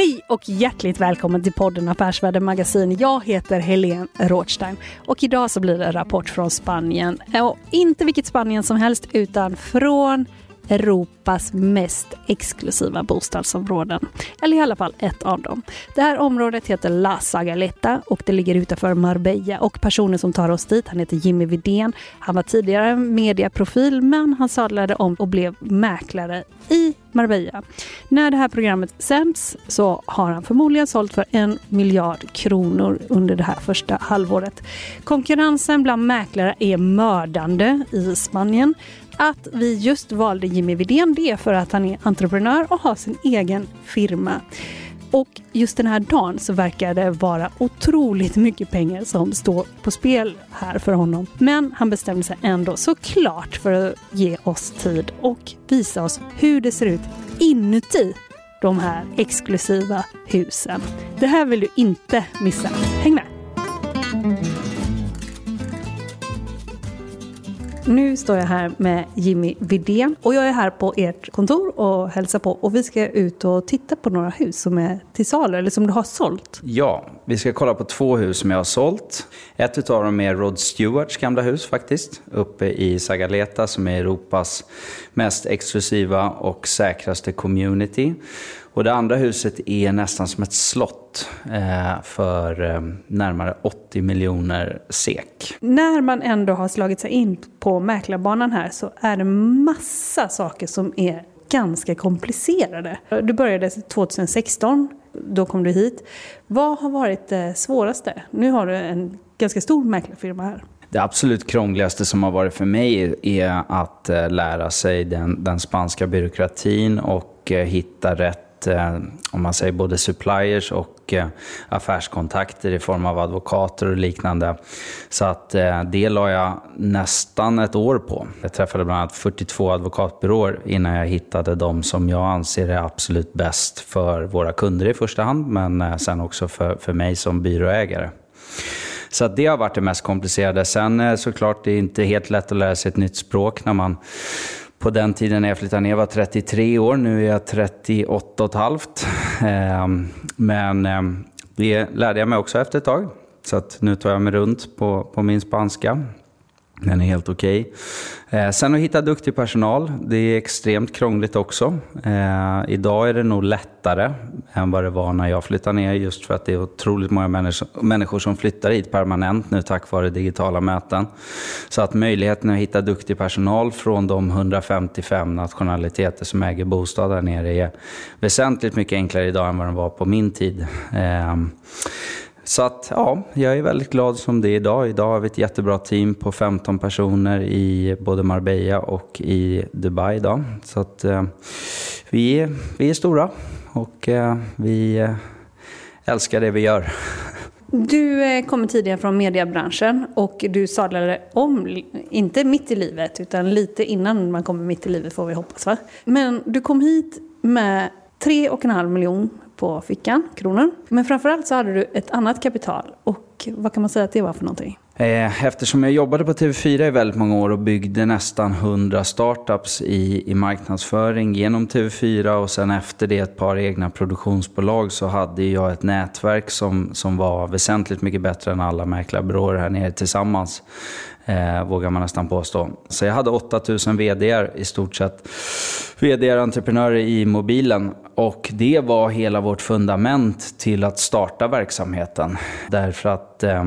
Hej och hjärtligt välkommen till podden Affärsvärlden Magasin. Jag heter Helene Rothstein och idag så blir det en rapport från Spanien. Och inte vilket Spanien som helst utan från Europas mest exklusiva bostadsområden. Eller i alla fall ett av dem. Det här området heter La Zagaleta och det ligger utanför Marbella och personen som tar oss dit han heter Jimmy Vidén. Han var tidigare en mediaprofil men han sadlade om och blev mäklare i Marbella. När det här programmet sänds så har han förmodligen sålt för en miljard kronor under det här första halvåret. Konkurrensen bland mäklare är mördande i Spanien. Att vi just valde Jimmy Vidén det är för att han är entreprenör och har sin egen firma. Och just den här dagen så verkar det vara otroligt mycket pengar som står på spel här för honom. Men han bestämde sig ändå såklart för att ge oss tid och visa oss hur det ser ut inuti de här exklusiva husen. Det här vill du inte missa. Häng med! Nu står jag här med Jimmy Vidén och jag är här på ert kontor och hälsar på och vi ska ut och titta på några hus som är till salu eller som du har sålt. Ja, vi ska kolla på två hus som jag har sålt. Ett av dem är Rod Stewarts gamla hus faktiskt, uppe i Sagaleta som är Europas mest exklusiva och säkraste community. Och det andra huset är nästan som ett slott eh, för eh, närmare 80 miljoner SEK. När man ändå har slagit sig in på mäklarbanan här så är det massa saker som är ganska komplicerade. Du började 2016, då kom du hit. Vad har varit det svåraste? Nu har du en ganska stor mäklarfirma här. Det absolut krångligaste som har varit för mig är att eh, lära sig den, den spanska byråkratin och hitta rätt, ett, eh, om man säger både suppliers och eh, affärskontakter i form av advokater och liknande. Så att eh, det la jag nästan ett år på. Jag träffade bland annat 42 advokatbyråer innan jag hittade de som jag anser är absolut bäst för våra kunder i första hand, men sen också för, för mig som byråägare. Så det har varit det mest komplicerade. Sen såklart, det är inte helt lätt att lära sig ett nytt språk när man på den tiden när jag flyttade ner var 33 år. Nu är jag 38 och ett halvt. Ehm, men ehm, det lärde jag mig också efter ett tag. Så att nu tar jag mig runt på, på min spanska. Den är helt okej. Eh, sen att hitta duktig personal, det är extremt krångligt också. Eh, idag är det nog lättare än vad det var när jag flyttade ner just för att det är otroligt många människor, människor som flyttar hit permanent nu tack vare digitala möten. Så att möjligheten att hitta duktig personal från de 155 nationaliteter som äger bostad där nere är väsentligt mycket enklare idag än vad den var på min tid. Eh, så att ja, jag är väldigt glad som det är idag. Idag har vi ett jättebra team på 15 personer i både Marbella och i Dubai idag. Så att eh, vi, är, vi är stora och eh, vi eh, älskar det vi gör. Du eh, kommer tidigare från mediebranschen och du sadlade om, inte mitt i livet, utan lite innan man kommer mitt i livet får vi hoppas. Va? Men du kom hit med tre och en halv miljon på fickan, kronor. Men framförallt så hade du ett annat kapital. Och vad kan man säga att det var för någonting? Eh, eftersom jag jobbade på TV4 i väldigt många år och byggde nästan 100 startups i, i marknadsföring genom TV4 och sen efter det ett par egna produktionsbolag så hade jag ett nätverk som, som var väsentligt mycket bättre än alla mäklarbyråer här nere tillsammans. eh, vågar man nästan påstå. Så jag hade 8000 VDR i stort sett. VDR-entreprenörer i mobilen. Och det var hela vårt fundament till att starta verksamheten. Därför att eh,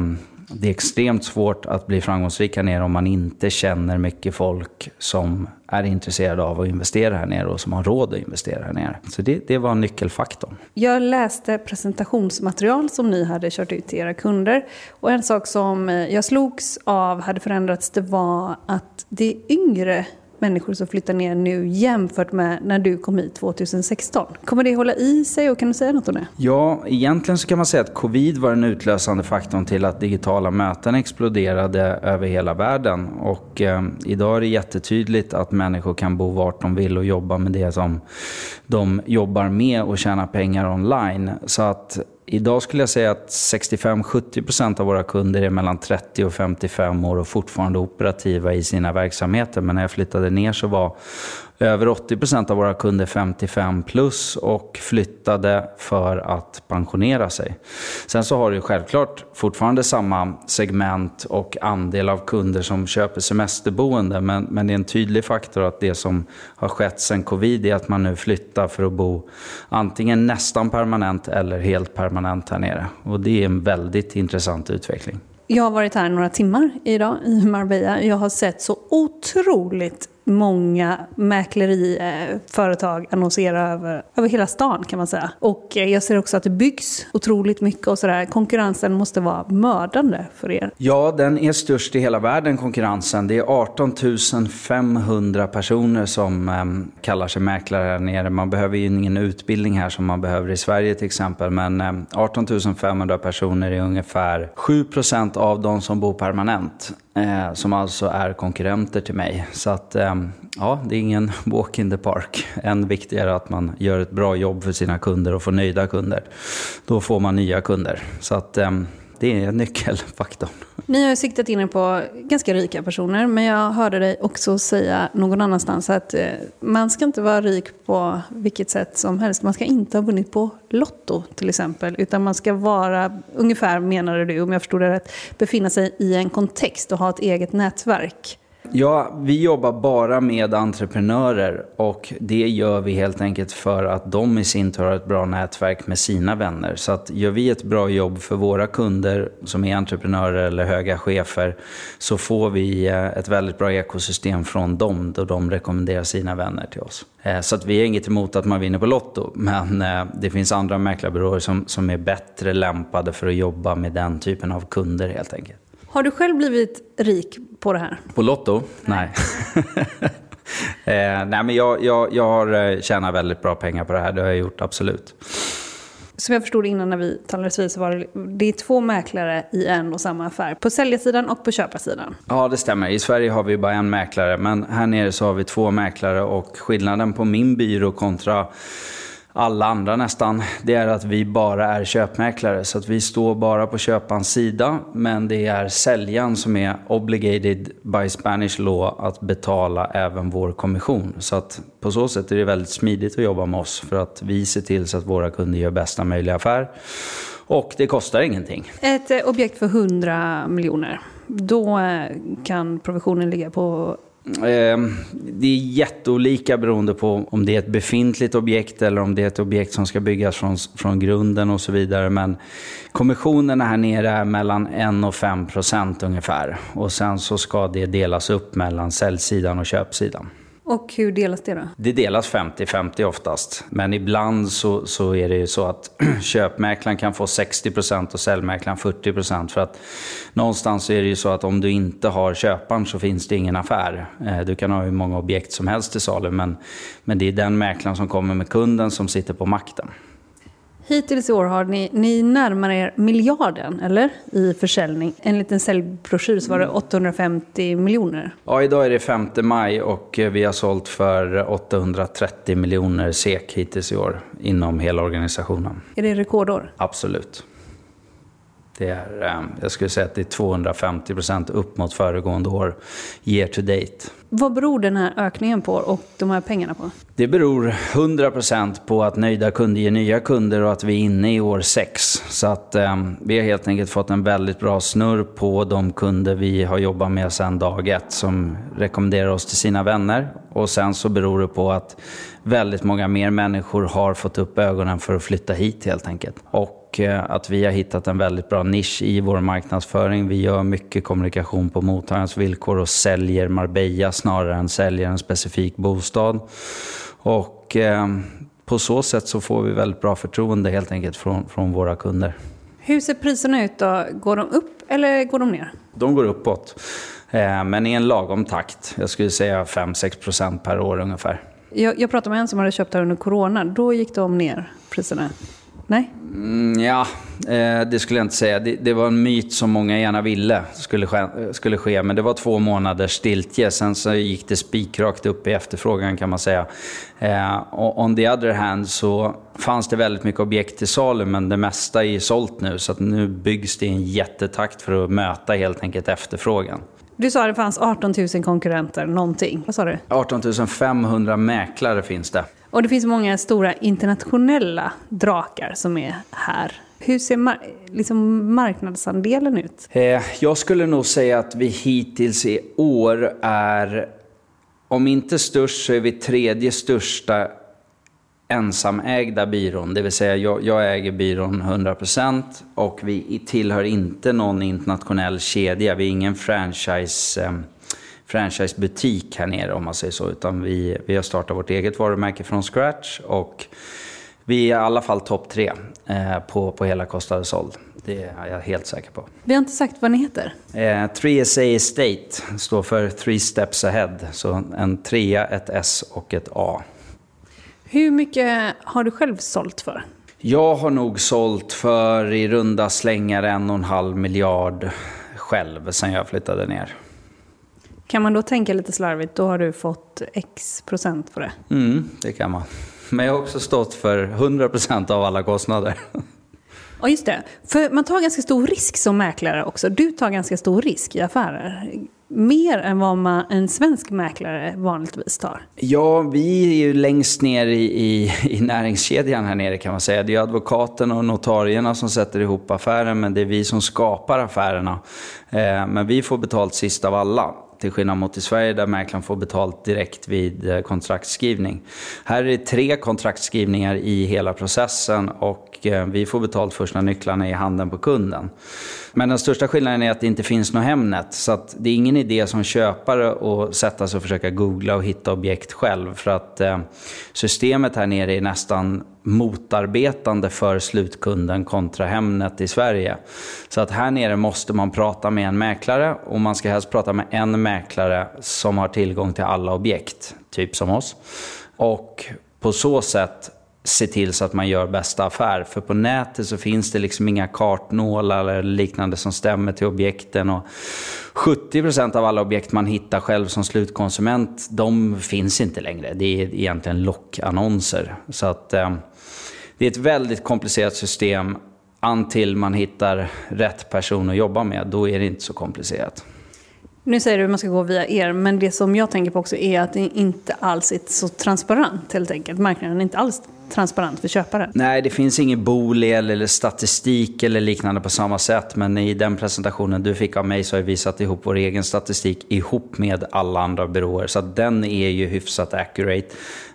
det är extremt svårt att bli framgångsrik här nere om man inte känner mycket folk som är intresserade av att investera här nere och som har råd att investera här nere. Så det, det var nyckelfaktorn. Jag läste presentationsmaterial som ni hade kört ut till era kunder. Och en sak som eh, jag slogs av hade förändrats, det var att det är yngre människor som flyttar ner nu jämfört med när du kom hit 2016. Kommer det hålla i sig och kan du säga något om det? Ja, egentligen så kan man säga att covid var den utlösande faktorn till att digitala möten exploderade över hela världen. Och eh, idag är det jättetydligt att människor kan bo vart de vill och jobba med det som de jobbar med och tjäna pengar online. Så att Idag skulle jag säga att 65-70% av våra kunder är mellan 30 och 55 år och fortfarande operativa i sina verksamheter. Men när jag flyttade ner så var över 80% av våra kunder 55 plus och flyttade för att pensionera sig. Sen så har du självklart fortfarande samma segment och andel av kunder som köper semesterboende. Men, men det är en tydlig faktor att det som har skett sen covid är att man nu flyttar för att bo antingen nästan permanent eller helt permanent här nere. Och det är en väldigt intressant utveckling. Jag har varit här några timmar idag i Marbella. Jag har sett så otroligt många mäkleriföretag annonserar över, över hela stan kan man säga. Och eh, jag ser också att det byggs otroligt mycket och sådär. Konkurrensen måste vara mördande för er. Ja, den är störst i hela världen, konkurrensen. Det är 18 500 personer som um, kallar sig mäklare här nere. Man behöver ju ingen utbildning här som man behöver i Sverige till exempel. Men um, 18 500 personer är ungefär 7% av de som bor permanent. Eh, som alltså är konkurrenter till mig. Så att, eh, Ehm, ja, det är ingen walk in the park. Än viktigare att man gör ett bra jobb för sina kunder och får nöjda kunder. Då får man nya kunder. Så att, ehm, det är nyckelfaktorn. Ni har ju siktat in er på ganska rika personer, men jag hörde dig också säga någon annanstans att eh, man ska inte vara rik på vilket sätt som helst. Man ska inte ha vunnit på Lotto till exempel, utan man ska vara, ungefär menade du, om jag förstod det rätt, befinna sig i en kontext och ha ett eget nätverk. Ja, vi jobbar bara med entreprenörer och det gör vi helt enkelt för att de i sin tur har ett bra nätverk med sina vänner. Så att gör vi ett bra jobb för våra kunder som är entreprenörer eller höga chefer så får vi eh, ett väldigt bra ekosystem från dem då de rekommenderar sina vänner till oss. Eh, så att vi har inget emot att man vinner på Lotto, men eh, det finns andra mäklarbyråer som, som är bättre lämpade för att jobba med den typen av kunder helt enkelt. Har du själv blivit rik på det här? På Lotto? Nej. eh, nej, men jag, jag, jag har eh, tjänat väldigt bra pengar på det här. Det har jag gjort, absolut. Som jag förstod innan när vi talades vid så var det, det är två mäklare i en och samma affär. På säljarsidan och på köparsidan. Ja, det stämmer. I Sverige har vi bara en mäklare. Men här nere så har vi två mäklare. Och skillnaden på min byrå kontra alla andra nästan, det är att vi bara är köpmäklare. Så att vi står bara på köparens sida, men det är säljaren som är obligated by Spanish law att betala även vår kommission. Så att på så sätt är det väldigt smidigt att jobba med oss för att vi ser till så att våra kunder gör bästa möjliga affär. Och det kostar ingenting. Ett eh, objekt för 100 miljoner, då eh, kan provisionen ligga på Ehm, det är jätteolika beroende på om det är ett befintligt objekt eller om det är ett objekt som ska byggas från, från grunden och så vidare. Men kommissionerna här nere är mellan 1 och 5 procent ungefär. Och sen så ska det delas upp mellan säljsidan och köpsidan. Och hur delas det då? Det delas 50-50 oftast. Men ibland så, så är det ju så att köpmäklaren kan få 60% och säljmäklaren 40%. För att någonstans är det ju så att om du inte har köparen så finns det ingen affär. Eh, du kan ha hur många objekt som helst till salu men, men det är den mäklaren som kommer med kunden som sitter på makten. Hittills i år har ni, ni närmar er miljarden, eller? I försäljning. En säljbroschyr så var det 850 miljoner. Ja, idag är det 5 maj och vi har sålt för 830 miljoner SEK hittills i år inom hela organisationen. Är det rekordår? Absolut. Det är, eh, jag skulle säga att det är 250 procent upp mot föregående år, year to date. Vad beror den här ökningen på och de här pengarna på? Det beror 100 procent på att nöjda kunder ger nya kunder och att vi är inne i år 6. Så att eh, vi har helt enkelt fått en väldigt bra snurr på de kunder vi har jobbat med sedan dag ett som rekommenderar oss till sina vänner. Och sen så beror det på att väldigt många mer människor har fått upp ögonen för att flytta hit helt enkelt. Och och eh, att vi har hittat en väldigt bra nisch i vår marknadsföring. Vi gör mycket kommunikation på mottagarens villkor och säljer Marbella snarare än säljer en specifik bostad. Och eh, på så sätt så får vi väldigt bra förtroende helt enkelt från, från våra kunder. Hur ser priserna ut då? Går de upp eller går de ner? De går uppåt, eh, men i en lagom takt. Jag skulle säga 5-6% per år ungefär. Jag, jag pratade med en som hade köpt här under corona. Då gick de ner, priserna. Nej? Mm, ja, eh, det skulle jag inte säga. Det, det, var en myt som många gärna ville skulle ske, eh, skulle ske. Men det var två månaders stiltje. Sen så gick det spikrakt upp i efterfrågan kan man säga. Eh, och on the other hand så fanns det väldigt mycket objekt till salu men det mesta är sålt nu. Så att nu byggs det i en jättetakt för att möta helt enkelt efterfrågan. Du sa att det fanns 18 000 konkurrenter, någonting. Vad sa du? 18 500 mäklare finns det. Och det finns många stora internationella drakar som är här. Hur ser mar liksom marknadsandelen ut? Eh, jag skulle nog säga att vi hittills i år är, om inte störst så är vi tredje största ensamägda byrån. Det vill säga jag, jag äger byrån 100% och vi tillhör inte någon internationell kedja. Vi är ingen franchise eh, franchisebutik här nere om man säger så. Utan vi, vi har startat vårt eget varumärke från scratch och vi är i alla fall topp tre eh, på, på hela kostade såld. Det är jag helt säker på. Vi har inte sagt vad ni heter. Eh, 3SA Estate står för Three Steps Ahead. Så en trea, ett S och ett A. Hur mycket har du själv sålt för? Jag har nog sålt för i runda slängar en och en halv miljard själv sen jag flyttade ner. Kan man då tänka lite slarvigt, då har du fått X procent på det? Mm, det kan man. Men jag har också stått för 100 procent av alla kostnader. Ja, just det. För man tar ganska stor risk som mäklare också. Du tar ganska stor risk i affärer. Mer än vad man, en svensk mäklare vanligtvis tar. Ja, vi är ju längst ner i, i, i näringskedjan här nere kan man säga. Det är advokaten och notarierna som sätter ihop affären, men det är vi som skapar affärerna. Eh, men vi får betalt sist av alla. Till skillnad mot i Sverige där mäklaren får betalt direkt vid kontraktsskrivning. kontraktskrivning. Här är det tre kontraktskrivningar i hela processen och Eh, vi får betalt först när nycklarna är i handen på kunden. Men den största skillnaden är att det inte finns något Hemnet. Så att det är ingen idé som köpare att sätta sig och försöka googla och hitta objekt själv. För att eh, systemet här nere är nästan motarbetande för slutkunden kontra Hemnet i Sverige. Så att här nere måste man prata med en mäklare och man ska helst prata med en mäklare som har tillgång till alla objekt, typ som oss. Och på så sätt se till så att man gör bästa affär. För på nätet så finns det liksom inga kartnålar eller liknande som stämmer till objekten. Och 70% av alla objekt man hittar själv som slutkonsument, de finns inte längre. Det är egentligen lockannonser. Så att eh, det är ett väldigt komplicerat system. Antill man hittar rätt person att jobba med, då är det inte så komplicerat. Nu säger du att man ska gå via er, men det som jag tänker på också är att det inte alls är så transparent helt enkelt. Marknaden är inte alls transparent för köparen. Nej, det finns ingen bolel eller statistik eller liknande på samma sätt. Men i den presentationen du fick av mig så har vi satt ihop vår egen statistik ihop med alla andra byråer. Så den är ju hyfsat accurate.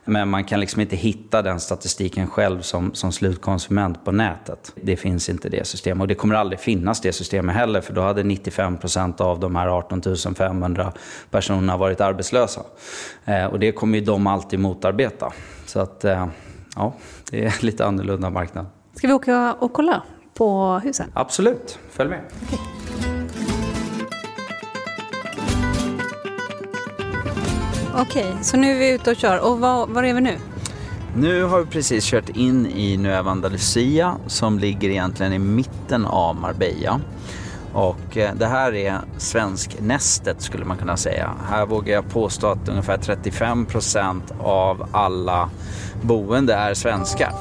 Men man kan liksom inte hitta den statistiken själv som, som slutkonsument på nätet. Det finns inte det systemet. Och det kommer aldrig finnas det systemet heller. För då hade 95% av de här 18 500 personerna varit arbetslösa. Eh, och det kommer ju de alltid motarbeta. Så att... Eh, ja, det är lite annorlunda marknad. Ska vi åka och kolla på husen? Absolut, följ med. Okej, okay. så nu är vi ute och kör. Och var, var är vi nu? Nu har vi precis kört in i Nueva Andalusia som ligger egentligen i mitten av Marbella. Och eh, det här är svensknästet skulle man kunna säga. Här vågar jag påstå att ungefär 35 procent av alla boende är svenskar.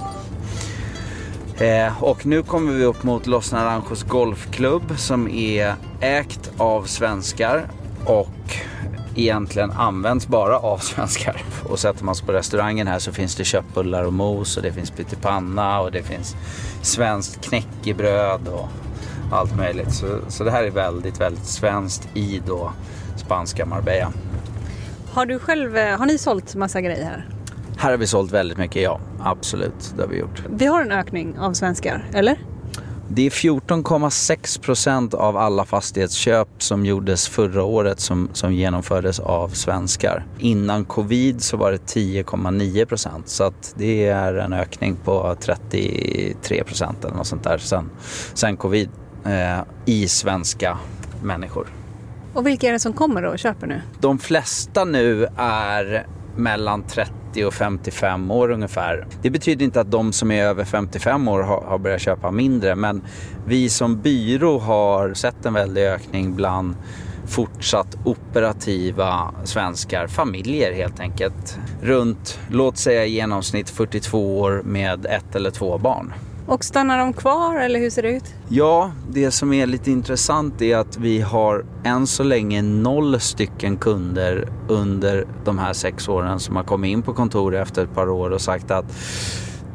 Eh, och nu kommer vi upp mot Los Naranjos Golfklubb som är ägt av svenskar och egentligen används bara av svenskar. Och sätter man sig på restaurangen här så finns det köttbullar och mos och det finns pyttipanna och det finns svenskt knäckebröd och allt möjligt. Så, så det här är väldigt, väldigt svenskt i då spanska Marbella. Har du själv, eh, har ni sålt massa grejer här? Här har vi sålt väldigt mycket, ja. Absolut, det har vi gjort. Vi har en ökning av svenskar, eller? Det är 14,6 procent av alla fastighetsköp som gjordes förra året som, som genomfördes av svenskar. Innan covid så var det 10,9 procent så att det är en ökning på 33 procent eller något sånt där sen, sen covid eh, i svenska människor. Och vilka är det som kommer och köper nu? De flesta nu är mellan 30 och 55 år ungefär. Det betyder inte att de som är över 55 år har, har börjat köpa mindre men vi som byrå har sett en väldig ökning bland fortsatt operativa svenskar, familjer helt enkelt. Runt, låt säga i genomsnitt 42 år med ett eller två barn. Och stannar de kvar eller hur ser det ut? Ja, det som är lite intressant är att vi har än så länge noll stycken kunder under de här sex åren som har kommit in på kontoret efter ett par år och sagt att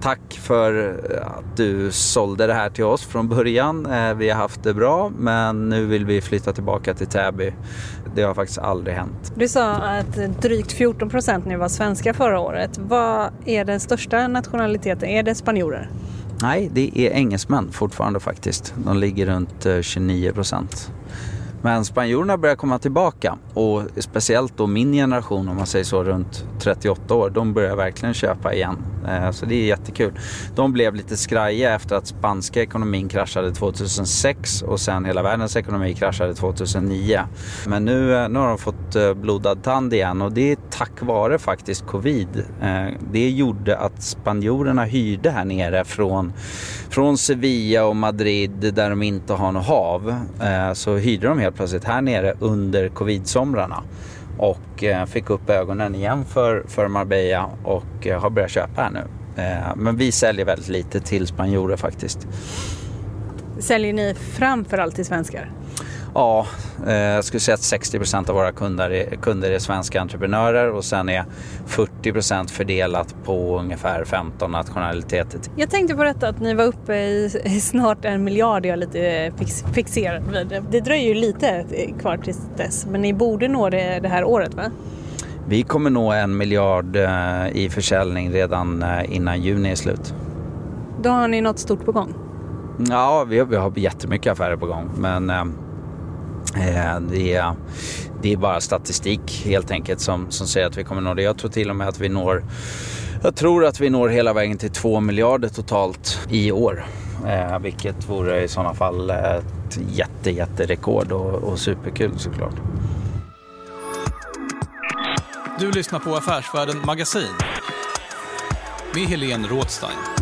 tack för att du sålde det här till oss från början. Eh, vi har haft det bra men nu vill vi flytta tillbaka till Täby. Det har faktiskt aldrig hänt. Du sa att drygt 14 procent nu var svenska förra året. Vad är den största nationaliteten? Är det spanjorer? Nej, det är engelsmän fortfarande faktiskt. De ligger runt eh, 29 procent. Men spanjorerna börjar komma tillbaka och speciellt då min generation om man säger så runt 38 år, de börjar verkligen köpa igen. Eh, så det är jättekul. De blev lite skraja efter att spanska ekonomin kraschade 2006 och sen hela världens ekonomi kraschade 2009. Men nu, eh, nu har de fått eh, blodad tand igen och det är tack vare faktiskt covid. Det gjorde att spanjorerna hyrde här nere från, från Sevilla och Madrid där de inte har något hav. Så hyrde de helt plötsligt här nere under covid-somrarna och eh, fick upp ögonen igen för, för Marbella och eh, har börjat köpa här nu. Eh, men vi säljer väldigt lite till spanjorer faktiskt. Säljer ni framförallt till svenskar? Ja, jag skulle säga att 60 procent av våra kunder är, kunder är svenska entreprenörer och sen är 40 procent fördelat på ungefär 15 nationaliteter. Jag tänkte på detta att ni var uppe i, snart en miljard, jag är lite fix, fixerad vid det. Dröjer ju lite kvar till dess, men ni borde nå det det här året va? Vi kommer nå en miljard eh, i försäljning redan eh, innan juni är slut. Då har ni något stort på gång? Ja, vi har, vi har jättemycket affärer på gång, men eh, Eh, Eh, det är, det är bara statistik helt enkelt som, som säger att vi kommer nå det. Jag tror till och med att vi når jag tror att vi når hela vägen till 2 miljarder totalt i år. Eh, vilket vore i sådana fall ett jätte, jätterekord och, och superkul såklart. Du lyssnar på Affärsvärlden Magasin med Helene Rådstein.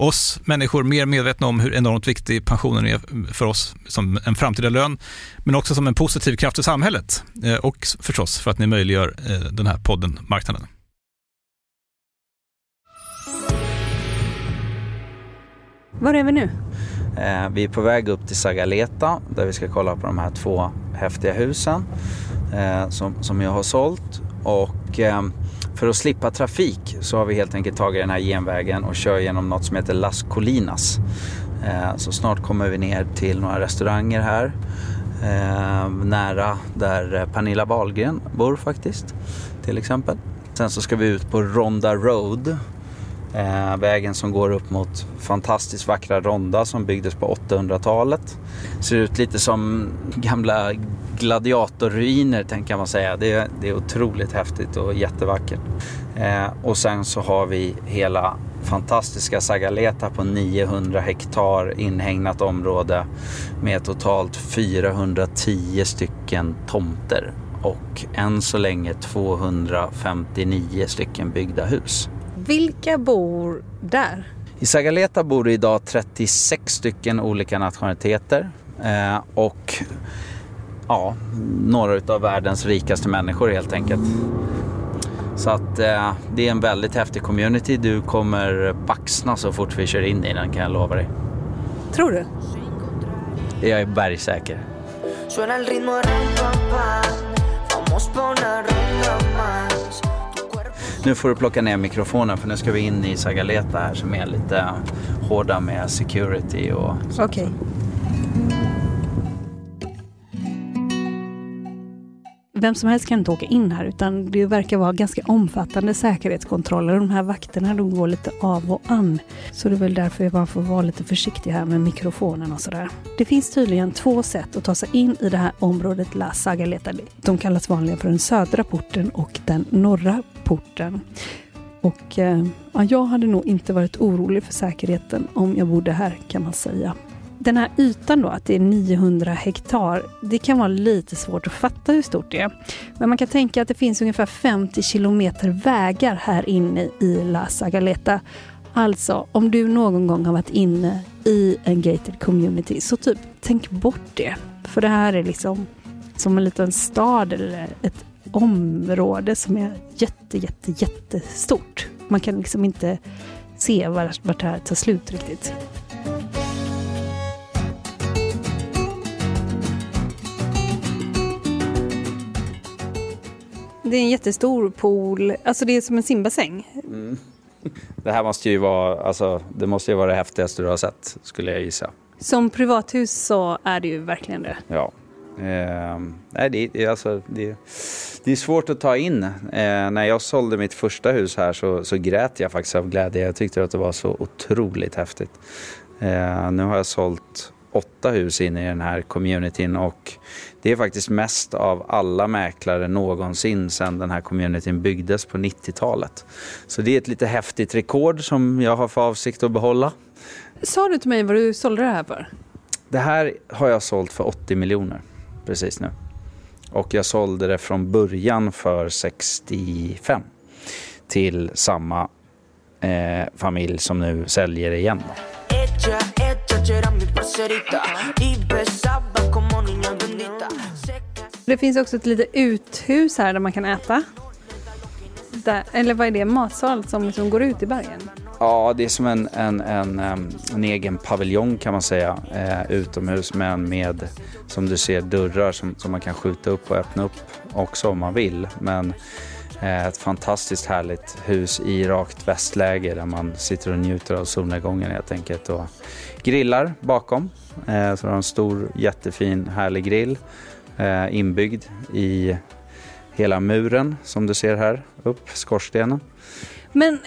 oss människor mer medvetna om hur enormt viktig pensionen är för oss som en framtida lön, men också som en positiv kraft i samhället eh, och förstås för att ni möjliggör eh, den här podden Marknaden. Var är vi nu? Eh, vi är på väg upp till Sagaleta där vi ska kolla på de här två häftiga husen som, som jag har sålt. Och eh, för att slippa trafik så har vi helt enkelt tagit den här genvägen och kör genom något som heter Las Colinas. Eh, så snart kommer vi ner till några restauranger här eh, nära där eh, Pernilla Wahlgren bor faktiskt till exempel. Sen så ska vi ut på Ronda Road Eh, vägen som går upp mot fantastiskt vackra Ronda som byggdes på 800-talet. Ser ut lite som gamla gladiatorruiner kan man säga. Det är, det är otroligt häftigt och jättevackert. Eh, och sen så har vi hela fantastiska Sagaleta på 900 hektar inhägnat område med totalt 410 stycken tomter och än så länge 259 stycken byggda hus. Vilka bor där? I Sagaleta bor det idag 36 stycken olika nationaliteter eh, och ja, några av världens rikaste människor helt enkelt. Så att eh, det är en väldigt häftig community. Du kommer baxna så fort vi kör in i den kan jag lova dig. Tror du? Jag är bergsäker. Nu får du plocka ner mikrofonen för nu ska vi in i Sagaleta här som är lite hårda med security och Okej. Okay. Vem som helst kan inte åka in här utan det verkar vara ganska omfattande säkerhetskontroller. De här vakterna de går lite av och an. Så det är väl därför man får vara lite försiktig här med mikrofonen och sådär. Det finns tydligen två sätt att ta sig in i det här området La Sagaleta. De kallas vanligen för den södra porten och den norra porten. Och eh, ja, jag hade nog inte varit orolig för säkerheten om jag bodde här kan man säga den här ytan då, att det är 900 hektar, det kan vara lite svårt att fatta hur stort det är. Men man kan tänka att det finns ungefär 50 kilometer vägar här inne i La Sagaleta. Alltså, om du någon gång har varit inne i en gated community, så typ tänk bort det. För det här är liksom som en liten stad eller ett område som är jätte, jätte, jättestort. Man kan liksom inte se vart, vart det här tar slut riktigt. Det är en jättestor pool, alltså det är som en simbassäng. Mm. Det här måste ju vara, alltså, det måste ju vara det häftigaste du har sett, skulle jag gissa. Som privathus så är det ju verkligen det. Ja. Eh, nej, det, det, alltså, det, det är svårt att ta in. Eh, när jag sålde mitt första hus här så, så grät jag faktiskt av glädje. Jag tyckte att det var så otroligt häftigt. Eh, nu har jag sålt åtta hus in i den här communityn och det är faktiskt mest av alla mäklare någonsin sedan den här communityn byggdes på 90-talet. Så det är ett lite häftigt rekord som jag har för avsikt att behålla. Sa du till mig vad du sålde det här för? Det här har jag sålt för 80 miljoner precis nu. Och jag sålde det från början för 65 till samma eh, familj som nu säljer igen. Det finns också ett litet uthus här där man kan äta. Där, eller vad är det? Matsal som liksom går ut i bergen? Ja, det är som en, en, en, en egen paviljong kan man säga eh, utomhus men med som du ser dörrar som, som man kan skjuta upp och öppna upp också om man vill. Men Eh, ett fantastiskt härligt hus i rakt västläge där man sitter och njuter av solnedgången helt enkelt och grillar bakom. Så så har en stor jättefin härlig grill eh, inbyggd i hela muren som du ser här upp, skorstenen. Men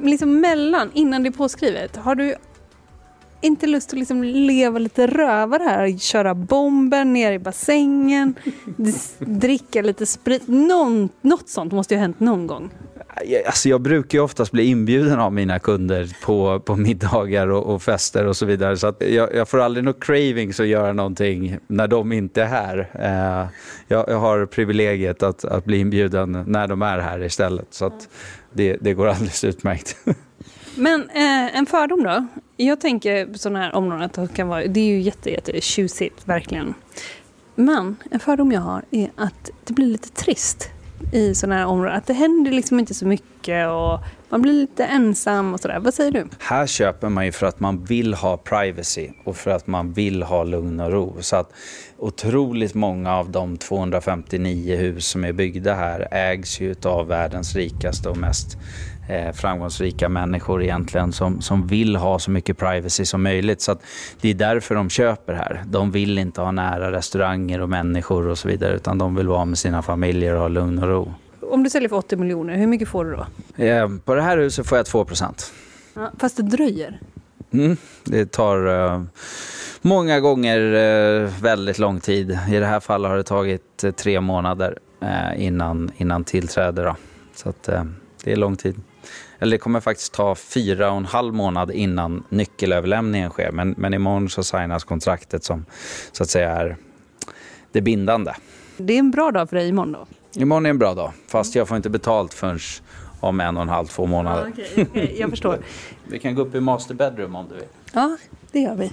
liksom mellan, innan det är påskrivet, har du inte lust att liksom leva lite rövare här? Köra bomben ner i bassängen, dricka lite sprit. Någon, något sånt måste ju ha hänt någon gång. Alltså jag brukar ju oftast bli inbjuden av mina kunder på, på middagar och, och fester och så vidare. Så att jag, jag får aldrig något cravings att göra någonting när de inte är här. Eh, jag, jag, har privilegiet att, att bli inbjuden när de är här istället. Så att det, det går alldeles utmärkt. Men eh, en fördom då? Jag tänker sådana här områden att det kan vara, det är ju jätte, jätte tjusigt, verkligen. Men en fördom jag har är att det blir lite trist i sådana här områden. Att det händer liksom inte så mycket och man blir lite ensam och sådär. Vad säger du? Här köper man ju för att man vill ha privacy och för att man vill ha lugn och ro. Så att otroligt många av de 259 hus som är byggda här ägs ju av världens rikaste och mest eh, framgångsrika människor egentligen som, som vill ha så mycket privacy som möjligt. Så det är därför de köper här. De vill inte ha nära restauranger och människor och så vidare utan de vill vara med sina familjer och ha lugn och ro. Om du säljer för 80 miljoner, hur mycket får du då? Eh, på det här huset får jag 2 procent. Ja, fast det dröjer? Mm, det tar uh, många gånger uh, väldigt lång tid. I det här fallet har det tagit tre månader innan, innan tillträde. Då. Så att, det är lång tid. Eller det kommer faktiskt ta fyra och en halv månad innan nyckelöverlämningen sker. Men, men imorgon så signas kontraktet som så att säga är det bindande. Det är en bra dag för dig imorgon då? Imorgon är en bra dag, fast jag får inte betalt förrän om en och en halv, två månader. Ja, okay, okay, jag förstår. vi kan gå upp i master bedroom om du vill. Ja, det gör vi.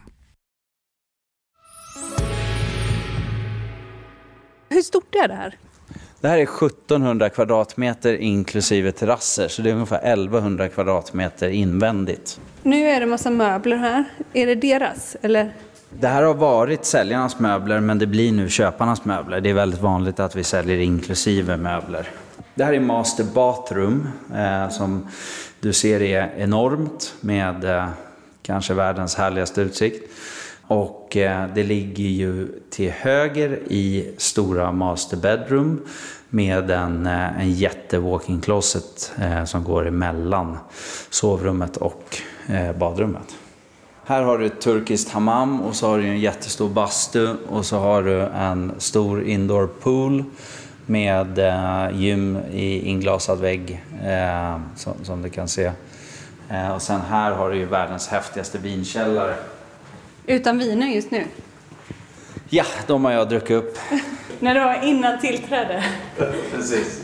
Hur stort är det här? Det här är 1700 kvadratmeter inklusive terrasser, så det är ungefär 1100 kvadratmeter invändigt. Nu är det massa möbler här. Är det deras, eller? Det här har varit säljarnas möbler, men det blir nu köparnas möbler. Det är väldigt vanligt att vi säljer inklusive möbler. Det här är Master Bathroom, eh, som du ser är enormt med eh, kanske världens härligaste utsikt. Och eh, det ligger ju till höger i stora master bedroom med en, eh, en jätte walk-in closet eh, som går emellan sovrummet och badrummet. Här har du ett turkiskt hammam och så har du en jättestor bastu och så har du en stor indoor pool med gym i inglasad vägg som, som du kan se. och sen här har du ju världens häftigaste vinkällare utan viner just nu? Ja, de har jag druckit upp. När det var innan tillträde? Precis.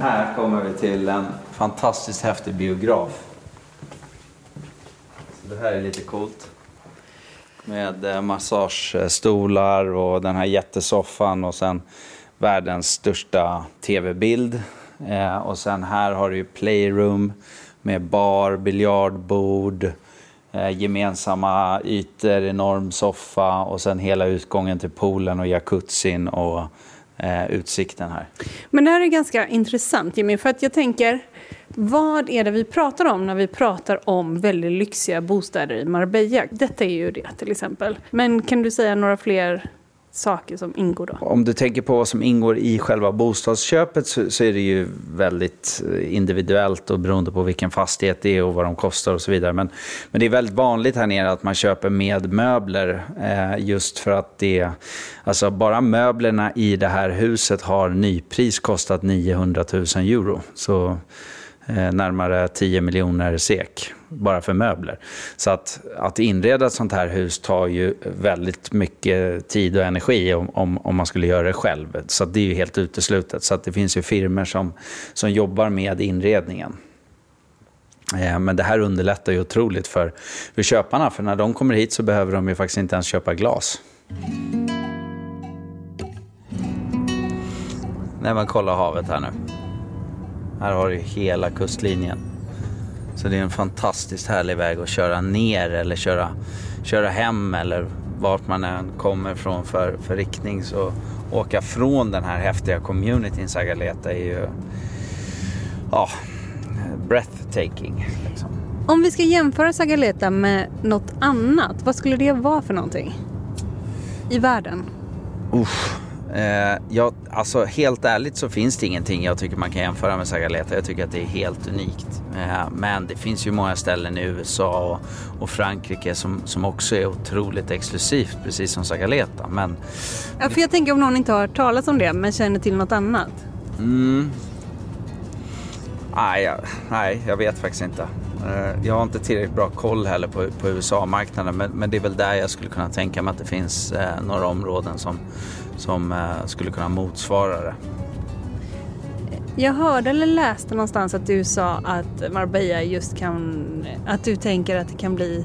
Här kommer vi till en fantastiskt häftig biograf. Så det här är lite coolt. Med eh, massagestolar och den här jättesoffan och sen världens största tv-bild. Eh, och sen här har du playroom med bar, biljardbord, Eh, gemensamma ytor, enorm soffa och sen hela utgången till poolen och jacuzzin och eh, utsikten här. Men det här är ganska intressant Jimmy, för att jag tänker vad är det vi pratar om när vi pratar om väldigt lyxiga bostäder i Marbella? Detta är ju det till exempel. Men kan du säga några fler saker som ingår då? Om du tänker på vad som ingår i själva bostadsköpet så, så, är det ju väldigt eh, individuellt och beroende på vilken fastighet det är och vad de kostar och så vidare. Men, men det är väldigt vanligt här nere att man köper med möbler eh, just för att det, alltså bara möblerna i det här huset har nypris kostat 900 000 euro. Så Eh, närmare 10 miljoner SEK bara för möbler. Så att, att inreda ett sånt här hus tar ju väldigt mycket tid och energi om, om, om man skulle göra det själv. Så det är ju helt uteslutet. Så att det finns ju firmor som, som jobbar med inredningen. Eh, men det här underlättar ju otroligt för, för köparna, för när de kommer hit så behöver de ju faktiskt inte ens köpa glas. Nej men kolla havet här nu. Här har du hela kustlinjen. Så det är en fantastiskt härlig väg att köra ner eller köra, köra hem eller vart man än kommer från för, för riktning. Så åka från den här häftiga communityn Sagaleta är ju ja, breathtaking. Liksom. Om vi ska jämföra Sagaleta med något annat, vad skulle det vara för någonting? I världen? Uff. Eh, ja, alltså helt ärligt så finns det ingenting jag tycker man kan jämföra med Sagaleta. Jag tycker att det är helt unikt. Eh, men det finns ju många ställen i USA och, och, Frankrike som, som också är otroligt exklusivt, precis som Sagaleta. Men... Ja, för jag tänker om någon inte har hört talas om det men känner till något annat. Mm. Nej, jag, nej, jag vet faktiskt inte. Eh, jag har inte tillräckligt bra koll heller på, på USA-marknaden men, men, det är väl där jag skulle kunna tänka mig att det finns eh, några områden som, som eh, skulle kunna motsvara det. Jag hörde eller läste någonstans att du sa att Marbella just kan, att du tänker att det kan bli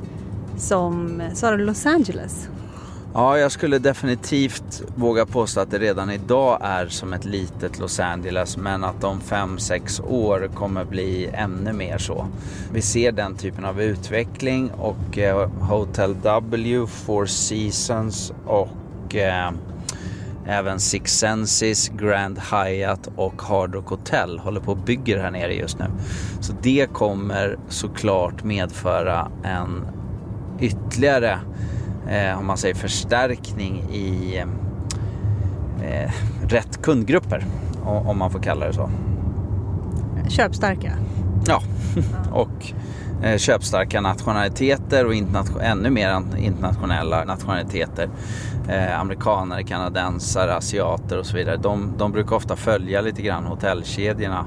som, sa du Los Angeles? Ja, jag skulle definitivt våga påstå att det redan idag är som ett litet Los Angeles men att om 5-6 år kommer bli ännu mer så. Vi ser den typen av utveckling och eh, Hotel W, Four Seasons och eh, Även Six Senses, Grand Hyatt och Hard Rock Hotel håller på att bygga här nere just nu. Så det kommer såklart medföra en ytterligare, eh, om man säger förstärkning i eh, rätt kundgrupper, om man får kalla det så. Köpstarka? Ja, och eh, Eh, köpstarka nationaliteter och ännu mer internationella nationaliteter eh, amerikanare, kanadensare, asiater och så vidare. De, de brukar ofta följa lite grann hotellkedjorna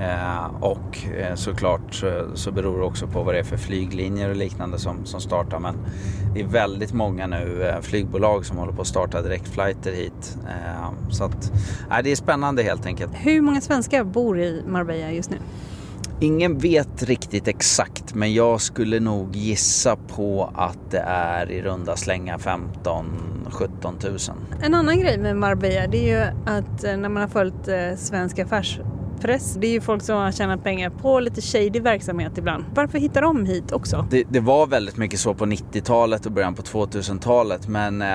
eh, och eh, såklart så, så beror det också på vad det är för flyglinjer och liknande som, som startar. Men det är väldigt många nu eh, flygbolag som håller på att starta direktflighter hit. Eh, så att, eh, det är spännande helt enkelt. Hur många svenskar bor i Marbella just nu? Ingen vet riktigt exakt men jag skulle nog gissa på att det är i runda slänga 15 17 000. En annan grej med Marbella det är ju att eh, när man har följt eh, svensk affärs press. Det är ju folk som har tjänat pengar på lite shady verksamhet ibland. Varför hittar de hit också? Det, det var väldigt mycket så på 90-talet och början på 2000-talet men eh,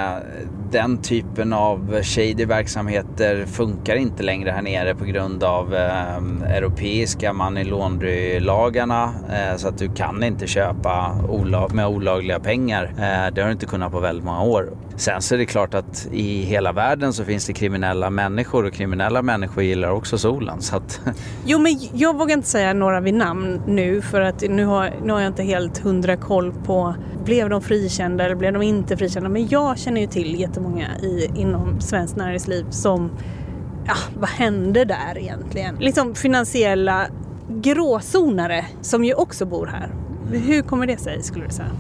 den typen av shady verksamheter funkar inte längre här nere på grund av eh, europeiska money laundry-lagarna eh, så att du kan inte köpa olag med olagliga pengar. Eh, det har du inte kunnat på väldigt många år. Sen så är det klart att i hela världen så finns det kriminella människor och kriminella människor gillar också solen. Så att... Jo men jag vågar inte säga några vid namn nu för att nu har, nu har jag inte helt hundra koll på blev de frikända eller blev de inte frikända. Men jag känner ju till jättemånga i, inom svenskt näringsliv som, ja vad hände där egentligen? Liksom finansiella gråzonare som ju också bor här. Hur kommer det sig skulle du säga?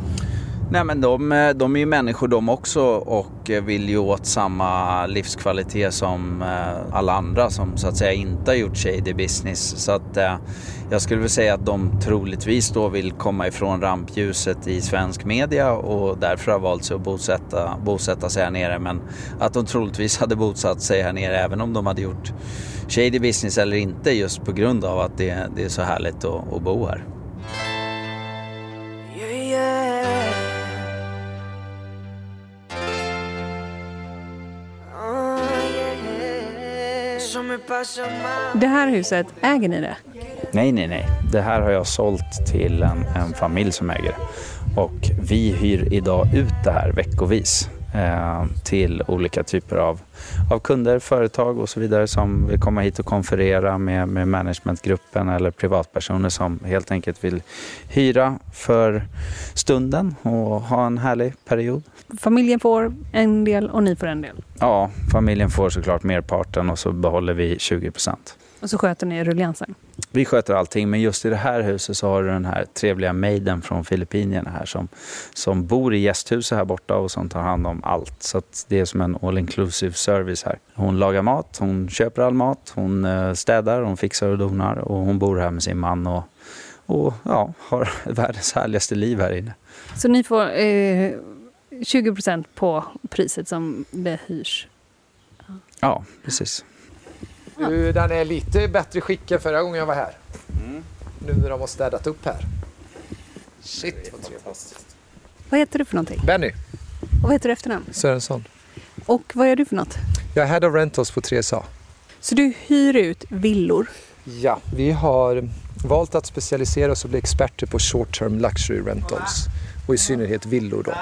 Nej men de, eh, de är ju människor de också och eh, vill ju åt samma livskvalitet som eh, alla andra som så att säga inte har gjort shady business. Så att jag skulle väl säga att de troligtvis då vill komma ifrån rampljuset i svensk media och därför har valt sig att bosätta, bosätta sig här nere. Men att de troligtvis hade bosatt sig här nere även om de hade gjort shady business eller inte just på grund av att det, det är så härligt att, att bo här. Det här huset, äger ni det? Nej, nej, nej. Det här har jag sålt till en, en familj som äger det. Och vi hyr idag ut det här veckovis eh, till olika typer av, av kunder, företag och så vidare som vill komma hit och konferera med, med managementgruppen eller privatpersoner som helt enkelt vill hyra för stunden och ha en härlig period. Familjen får en del och ni får en del. Ja, familjen får såklart merparten och så behåller vi 20 procent. Och så sköter ni rulliansen? Vi sköter allting, men just i det här huset så har du den här trevliga maiden från Filippinerna här som, som bor i gästhuset här borta och som tar hand om allt. Så det är som en all inclusive service här. Hon lagar mat, hon köper all mat, hon eh, städar, hon fixar och donar och hon bor här med sin man och, och ja, har världens härligaste liv här inne. Så ni får eh, 20 procent på priset som det hyrs? Ja, precis. Du, den är lite bättre skick än förra gången jag var här. Mm. Nu när de har städat upp här. Shit vad trevligt. Vad heter du för någonting? Benny Och vad heter du efternamn? Sörensson. Och vad är du för något? Jag är Head of Rentals på 3SA. Så du hyr ut villor? Ja, vi har valt att specialisera oss och bli experter på short term luxury rentals. Och i synnerhet villor då.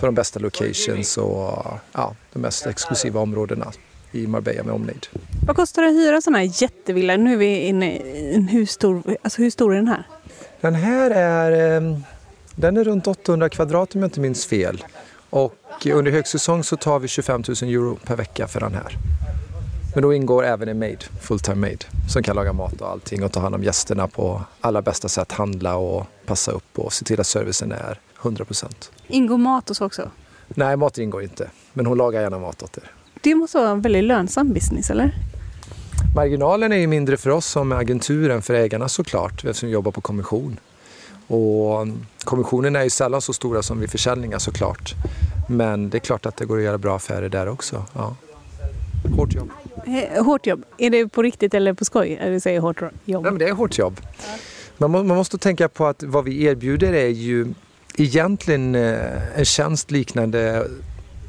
På de bästa locations och ja, de mest exklusiva områdena i Marbella med omnejd. Vad kostar det att hyra sådana här jättevillor? Nu är vi inne i en hur stor, alltså hur stor är den här? Den här är, eh, den är runt 800 kvadrat om jag inte minns fel. Och under högsäsong så tar vi 25 000 euro per vecka för den här. Men då ingår även en maid, fulltime maid, som kan laga mat och allting och ta hand om gästerna på allra bästa sätt. Handla och passa upp och se till att servicen är 100 procent. Ingår mat hos också? Nej, mat ingår inte. Men hon lagar gärna mat åt er. Det måste vara en väldigt lönsam business, eller? Marginalen är ju mindre för oss som agentur än för ägarna såklart, eftersom vi jobbar på kommission. Och kommissionen är ju sällan så stora som vid försäljningar såklart. Men det är klart att det går att göra bra affärer där också. Ja. Hårt jobb. Hårt jobb. Är det på riktigt eller på skoj? Eller säger hårt jobb? Nej, men det är hårt jobb. Man måste tänka på att vad vi erbjuder är ju egentligen eh, en tjänst liknande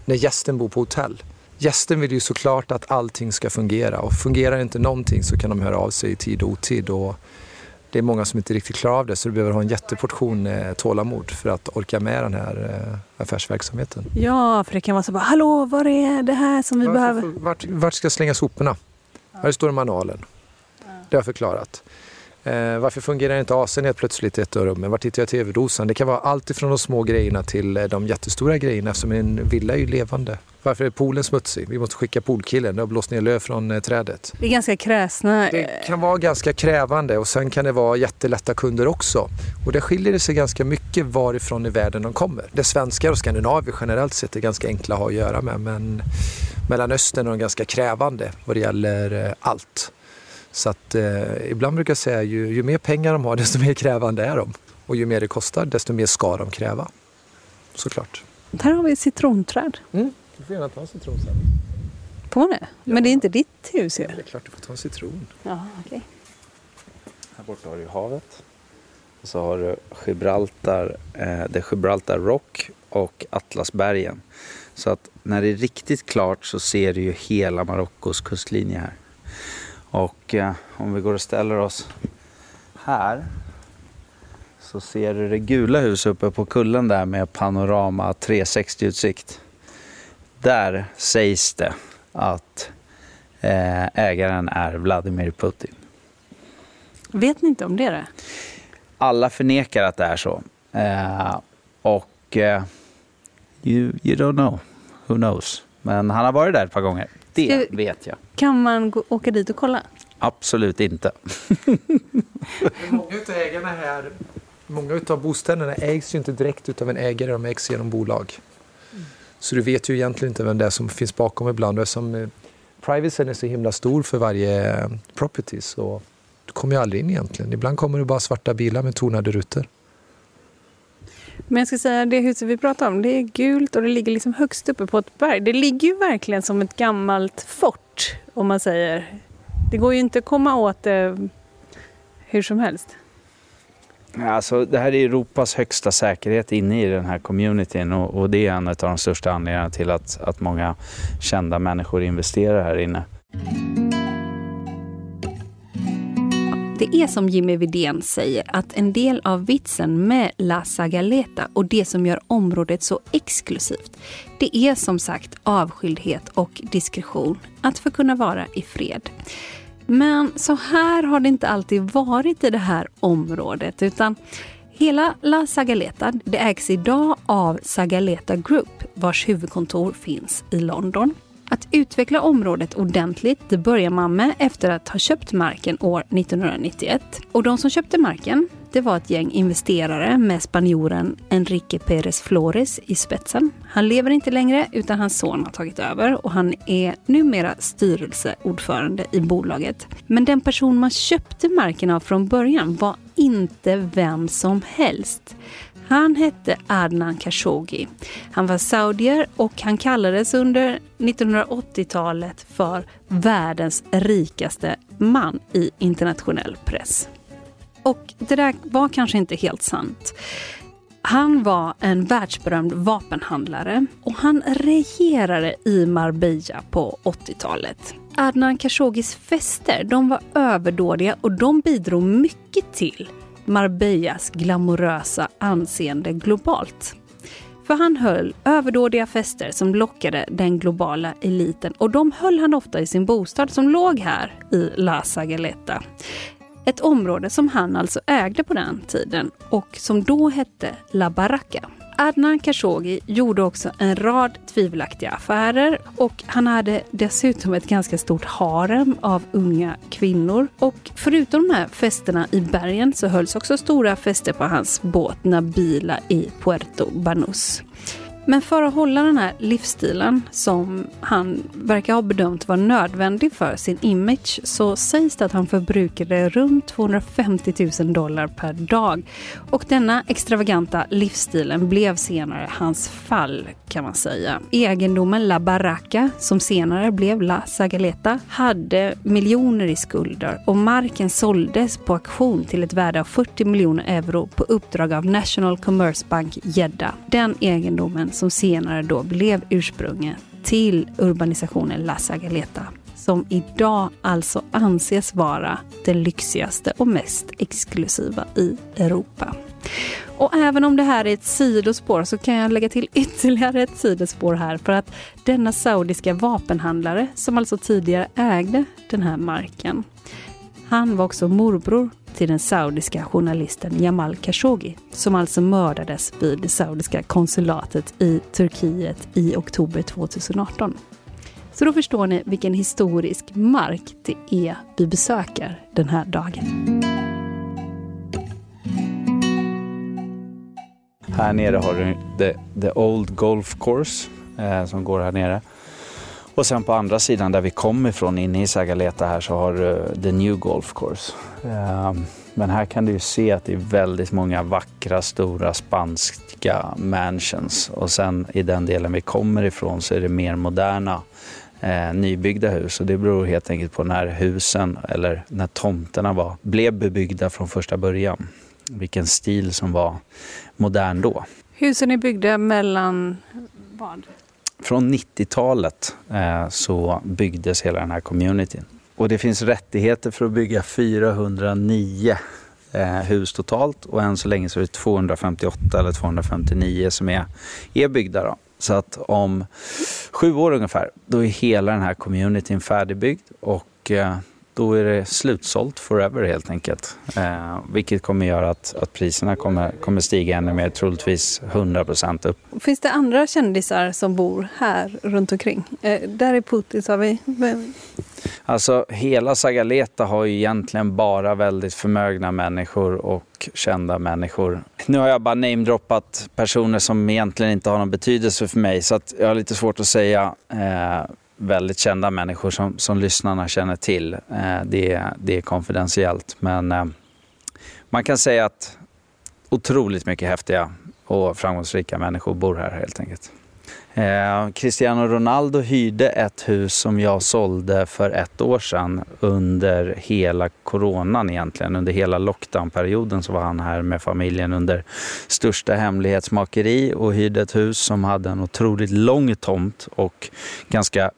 när gästen bor på hotell. Gästen vill ju såklart att allting ska fungera och fungerar inte någonting så kan de höra av sig i tid och otid. Och det är många som inte riktigt klarar av det så du behöver ha en jätteportion eh, tålamod för att orka med den här eh, affärsverksamheten. Ja, för det kan vara så bara, hallå, vad är det här som vi Varför, behöver? vart, vart ska jag slänga soporna? Här står det manualen. Det har jag förklarat. Eh, varför fungerar inte AC'n helt plötsligt i ett av rummen? Vart hittar jag tv-dosan? Det kan vara allt ifrån de små grejerna till eh, de jättestora grejerna eftersom en villa är ju levande. Varför är poolen smutsig? Vi måste skicka poolkillen. Det har blåst ner löv från eh, trädet. Det är ganska kräsna. Det kan vara ganska krävande och sen kan det vara jättelätta kunder också. Och det skiljer det sig ganska mycket varifrån i världen de kommer. Det svenskar och skandinavier generellt sett är ganska enkla att ha att göra med men Mellanöstern är de ganska krävande vad det gäller eh, allt. Så att eh, ibland brukar jag säga ju, ju mer pengar de har desto mer krävande är de. Och ju mer det kostar desto mer ska de kräva. Såklart. Här har vi ett citronträd. Mm. Du får gärna ta en citron sen. På det? Men det är inte ditt hus ju. Det är klart du får ta en citron. Ja, okej. Här borta har du havet. Och så har du Gibraltar, eh, det är Gibraltar Rock och Atlasbergen. Så att när det är riktigt klart så ser du ju hela Marockos kustlinje här. Och eh, om vi går och ställer oss här så ser du det gula huset uppe på kullen där med panorama 360-utsikt. Där sägs det att eh, ägaren är Vladimir Putin. Vet ni inte om det? Då? Alla förnekar att det är så. Eh, och eh, you, you don't know. Who knows? Men han har varit där ett par gånger. Det vet jag. Kan man gå, åka dit och kolla? Absolut inte. Många utav ägarna här, många utav bostäderna ägs ju inte direkt utav en ägare, de ägs genom bolag. Så du vet ju egentligen inte vem det är som finns bakom ibland. Och som eh, privacyn är så himla stor för varje eh, property så du kommer ju aldrig in egentligen. Ibland kommer det bara svarta bilar med tonade rutor. Men jag ska säga, det huset vi pratar om, det är gult och det ligger liksom högst uppe på ett berg. Det ligger ju verkligen som ett gammalt fort, om man säger. Det går ju inte att komma åt det hur som helst. Alltså, det här är Europas högsta säkerhet inne i den här communityn och, och det är en av de största anledningarna till att, att många kända människor investerar här inne. Det är som Jimmy Vidén säger att en del av vitsen med La Sagaleta och det som gör området så exklusivt, det är som sagt avskildhet och diskretion, att få kunna vara i fred. Men så här har det inte alltid varit i det här området utan Hela La Sagaleta det ägs idag av Sagaleta Group vars huvudkontor finns i London. Att utveckla området ordentligt det börjar man med efter att ha köpt marken år 1991. Och de som köpte marken det var ett gäng investerare med spanjoren Enrique Pérez Flores i spetsen. Han lever inte längre utan hans son har tagit över och han är numera styrelseordförande i bolaget. Men den person man köpte marken av från början var inte vem som helst. Han hette Adnan Khashoggi. Han var saudier och han kallades under 1980-talet för världens rikaste man i internationell press. Och det där var kanske inte helt sant. Han var en världsberömd vapenhandlare och han regerade i Marbella på 80-talet. Adnan Khashoggis fester de var överdådiga och de bidrog mycket till Marbellas glamorösa anseende globalt. För han höll överdådiga fester som lockade den globala eliten och de höll han ofta i sin bostad som låg här i La Sagaleta. Ett område som han alltså ägde på den tiden och som då hette La Baracca. Adnan Khashoggi gjorde också en rad tvivelaktiga affärer och han hade dessutom ett ganska stort harem av unga kvinnor. Och förutom de här festerna i bergen så hölls också stora fester på hans båt Nabila i Puerto Banús. Men för att hålla den här livsstilen som han verkar ha bedömt vara nödvändig för sin image så sägs det att han förbrukade runt 250 000 dollar per dag. Och denna extravaganta livsstilen blev senare hans fall kan man säga. Egendomen La Barraca, som senare blev La Sagaleta, hade miljoner i skulder och marken såldes på auktion till ett värde av 40 miljoner euro på uppdrag av National Commerce Bank Jeddah. Den egendomen som senare då blev ursprunget till urbanisationen La Sagaleta som idag alltså anses vara den lyxigaste och mest exklusiva i Europa. Och även om det här är ett sidospår så kan jag lägga till ytterligare ett sidospår här för att denna saudiska vapenhandlare som alltså tidigare ägde den här marken. Han var också morbror till den saudiska journalisten Jamal Khashoggi som alltså mördades vid det saudiska konsulatet i Turkiet i oktober 2018. Så då förstår ni vilken historisk mark det är vi besöker den här dagen. Här nere har du the, the Old Golf Course eh, som går här nere. Och sen på andra sidan där vi kommer ifrån inne i Sagaleta här så har du the New Golf Course. Ehm, men här kan du ju se att det är väldigt många vackra stora spanska mansions och sen i den delen vi kommer ifrån så är det mer moderna eh, nybyggda hus och det beror helt enkelt på när husen eller när tomterna var, blev bebyggda från första början. Vilken stil som var modern då. Husen är byggda mellan vad? Från 90-talet eh, så byggdes hela den här communityn. Och det finns rättigheter för att bygga 409 eh, hus totalt och än så länge så är det 258 eller 259 som är, är byggda. Då. Så att om sju år ungefär, då är hela den här communityn färdigbyggd och eh, då är det slutsålt forever helt enkelt. Eh, vilket kommer göra att, att priserna kommer, kommer stiga ännu mer, troligtvis 100 procent upp. Finns det andra kändisar som bor här runt omkring? Eh, där är Putin, sa vi. Alltså hela Sagaleta har ju egentligen bara väldigt förmögna människor och kända människor. Nu har jag bara namedroppat personer som egentligen inte har någon betydelse för mig så att jag har lite svårt att säga eh, väldigt kända människor som, som lyssnarna känner till. Eh, det, det är konfidentiellt men eh, man kan säga att otroligt mycket häftiga och framgångsrika människor bor här helt enkelt. Eh, Cristiano Ronaldo hyrde ett hus som jag sålde för ett år sedan under hela coronan egentligen. Under hela lockdownperioden så var han här med familjen under största hemlighetsmakeri och hyrde ett hus som hade en otroligt lång tomt och ganska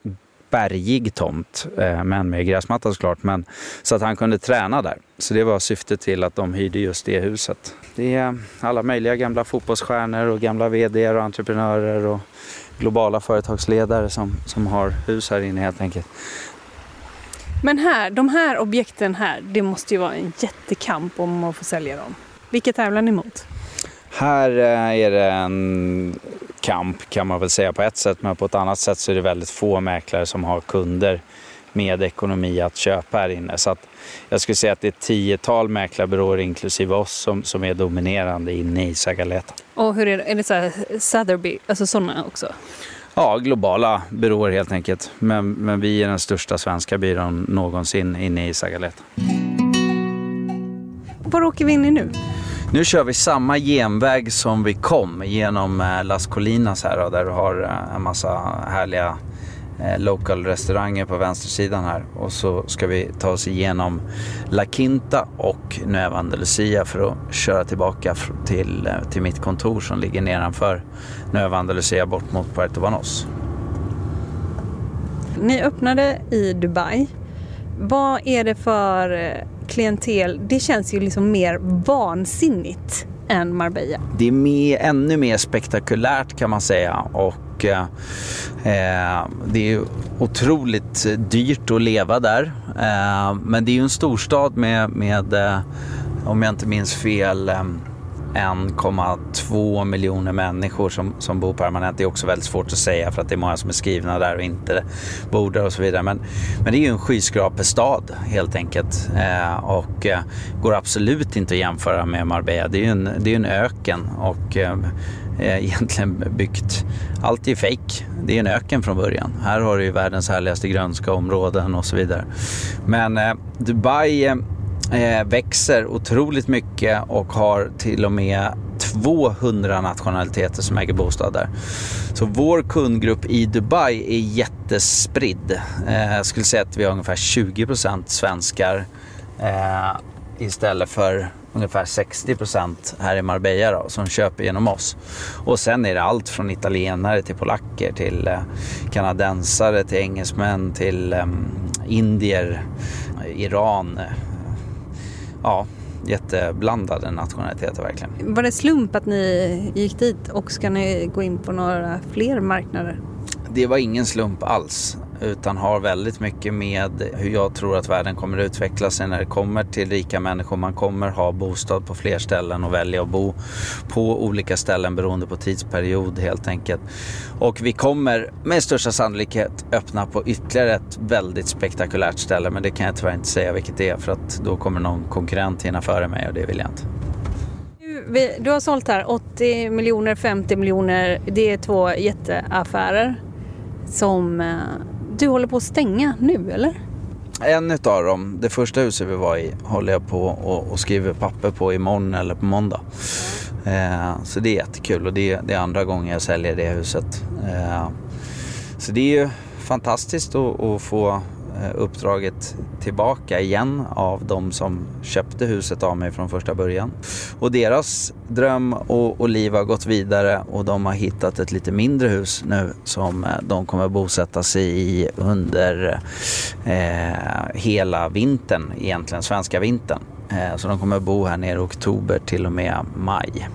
bergig tomt, eh, men med gräsmatta såklart. Men, så att han kunde träna där. Så det var syftet till att de hyrde just det huset. Det är alla möjliga gamla fotbollsstjärnor och gamla vd och entreprenörer och globala företagsledare som, som har hus här inne helt enkelt. Men här, de här objekten här, det måste ju vara en jättekamp om att få sälja dem. Vilka tävlar ni mot? Här eh, är det en kamp kan man väl säga på ett sätt, men på ett annat sätt så är det väldigt få mäklare som har kunder med ekonomi att köpa här inne. Så att jag skulle säga att det är ett tiotal mäklarbyråer inklusive oss som, som är dominerande inne i Sagaleta. Och hur är det, är det så här Sotheby, alltså sådana också? Ja, globala byråer helt enkelt. Men, men vi är den största svenska byrån någonsin inne i Sagaleta. Var åker vi in i nu? Nu kör vi samma genväg som vi kom genom eh, Las Colinas här där du har eh, en massa härliga eh, local restauranger på vänstersidan här. Och så ska vi ta oss igenom La Quinta och Nueva Andalusia för att köra tillbaka till, till mitt kontor som ligger nedanför Nueva Andalusia bort mot Puerto Banos. Ni öppnade i Dubai. Vad är det för klientel? Det känns ju liksom mer vansinnigt än Marbella. Det är mer, ännu mer spektakulärt kan man säga och eh, det är otroligt dyrt att leva där. Eh, men det är ju en storstad med, med eh, om jag inte minns fel, eh, 1,2 miljoner människor som, som bor permanent. Det är också väldigt svårt att säga för att det är många som är skrivna där och inte bor där och så vidare. Men, men det är ju en skyskrapestad helt enkelt eh, och eh, går absolut inte att jämföra med Marbella. Det är ju en, det är en öken och eh, Eh, egentligen byggt. Allt är fejk. Det är en öken från början. Här har du ju världens härligaste grönska områden och så vidare. Men eh, Dubai eh, eh växer otroligt mycket och har till och med 200 nationaliteter som äger bostad där. Så vår kundgrupp i Dubai är jättespridd. Eh, jag skulle säga att vi har ungefär 20% svenskar eh, istället för ungefär 60% här i Marbella då, som köper genom oss. Och sen är det allt från italienare till polacker till eh, kanadensare till engelsmän till eh, indier, Iran, ja, jätteblandade nationaliteter verkligen. Var det slump att ni gick dit och ska ni gå in på några fler marknader? Det var ingen slump alls utan har väldigt mycket med hur jag tror att världen kommer att utveckla sig när det kommer till rika människor. Man kommer ha bostad på fler ställen och välja att bo på olika ställen beroende på tidsperiod helt enkelt. Och vi kommer med största sannolikhet öppna på ytterligare ett väldigt spektakulärt ställe men det kan jag tyvärr inte säga vilket det är för att då kommer någon konkurrent hinna före mig och det vill jag inte. Du har sålt här 80 miljoner, 50 miljoner. Det är två jätteaffärer som eh, du håller på att stänga nu eller? En utav dem, det första huset vi var i, håller jag på och, och skriver papper på imorgon eller på måndag. Eh, så det är jättekul och det, det är andra gången jag säljer det huset. Eh, så det är ju fantastiskt att, att få Eh, uppdraget tillbaka igen av de som köpte huset av mig från första början. Och deras dröm och, och liv har gått vidare och de har hittat ett lite mindre hus nu som eh, de kommer bosätta sig i under eh, hela vintern, egentligen svenska vintern. Eh, så de kommer bo här nere i oktober till och med maj.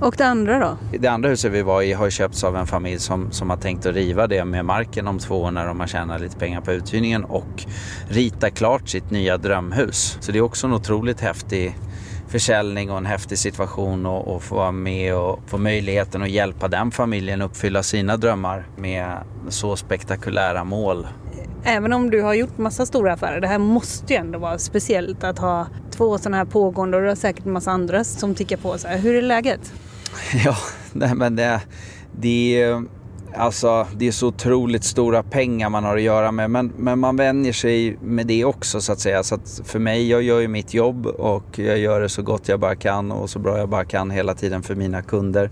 Och det andra då? Det andra huset vi var i har köpts av en familj som, som har tänkt att riva det med marken om två år när de har tjänat lite pengar på uthyrningen och rita klart sitt nya drömhus. Så det är också en otroligt häftig försäljning och en häftig situation och, och få vara med och få möjligheten att hjälpa den familjen uppfylla sina drömmar med så spektakulära mål. Även om du har gjort massa stora affärer, det här måste ju ändå vara speciellt att ha två sådana här pågående och du har säkert en massa andra som tickar på. Så här. Hur är läget? Ja, nej, men det, det, är, alltså, det är så otroligt stora pengar man har att göra med. Men, men man vänjer sig med det också så att säga. Så att för mig, jag gör ju mitt jobb och jag gör det så gott jag bara kan och så bra jag bara kan hela tiden för mina kunder.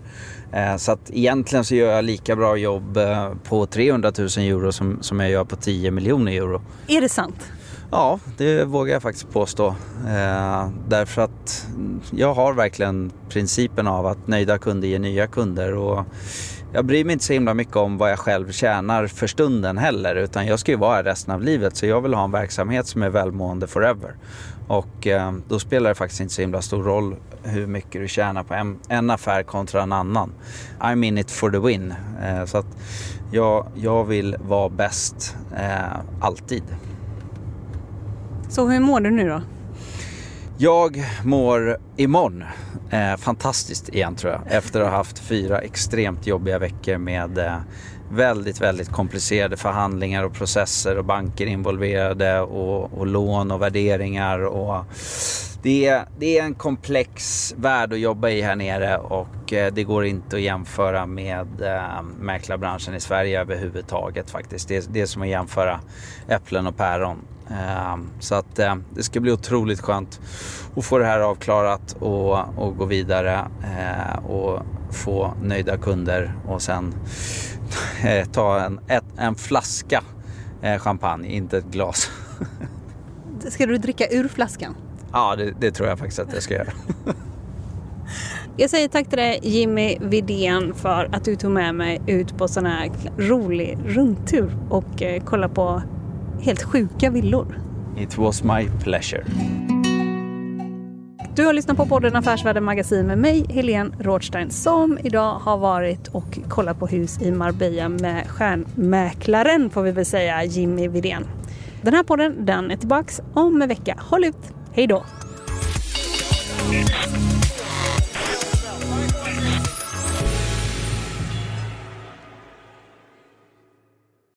Eh, så att egentligen så gör jag lika bra jobb eh, på 300 000 euro som, som jag gör på 10 miljoner euro. Är det sant? Ja, det vågar jag faktiskt påstå. Eh, därför att jag har verkligen principen av att nöjda kunder ger nya kunder. Och jag bryr mig inte så himla mycket om vad jag själv tjänar för stunden heller. Utan jag ska ju vara här resten av livet. Så jag vill ha en verksamhet som är välmående forever. Och eh, då spelar det faktiskt inte så himla stor roll hur mycket du tjänar på en, en affär kontra en annan. I'm in it for the win. Eh, så att jag, jag vill vara bäst eh, alltid. Så hur mår du nu då? Jag mår imorgon eh, fantastiskt igen tror jag. Efter att ha haft fyra extremt jobbiga veckor med eh, väldigt, väldigt komplicerade förhandlingar och processer och banker involverade och, och lån och värderingar. Och det, är, det är en komplex värld att jobba i här nere och eh, det går inte att jämföra med eh, mäklarbranschen i Sverige överhuvudtaget faktiskt. Det, det är som att jämföra äpplen och päron. Ehm, så att eh, det ska bli otroligt skönt att få det här avklarat och, och gå vidare eh, och få nöjda kunder och sen eh, ta en, ett, en flaska champagne, inte ett glas. Ska du dricka ur flaskan? Ja, det, det tror jag faktiskt att jag ska göra. Jag säger tack till dig Jimmy Vidén för att du tog med mig ut på sån här rolig rundtur och kolla på helt sjuka villor. It was my pleasure. Du har lyssnat på podden Affärsvärlden Magasin med mig, Helene Rådstein, som idag har varit och kollat på hus i Marbella med stjärnmäklaren, får vi väl säga, Jimmy Vidén. Den här podden, den är tillbaks om en vecka. Håll ut! Hej då!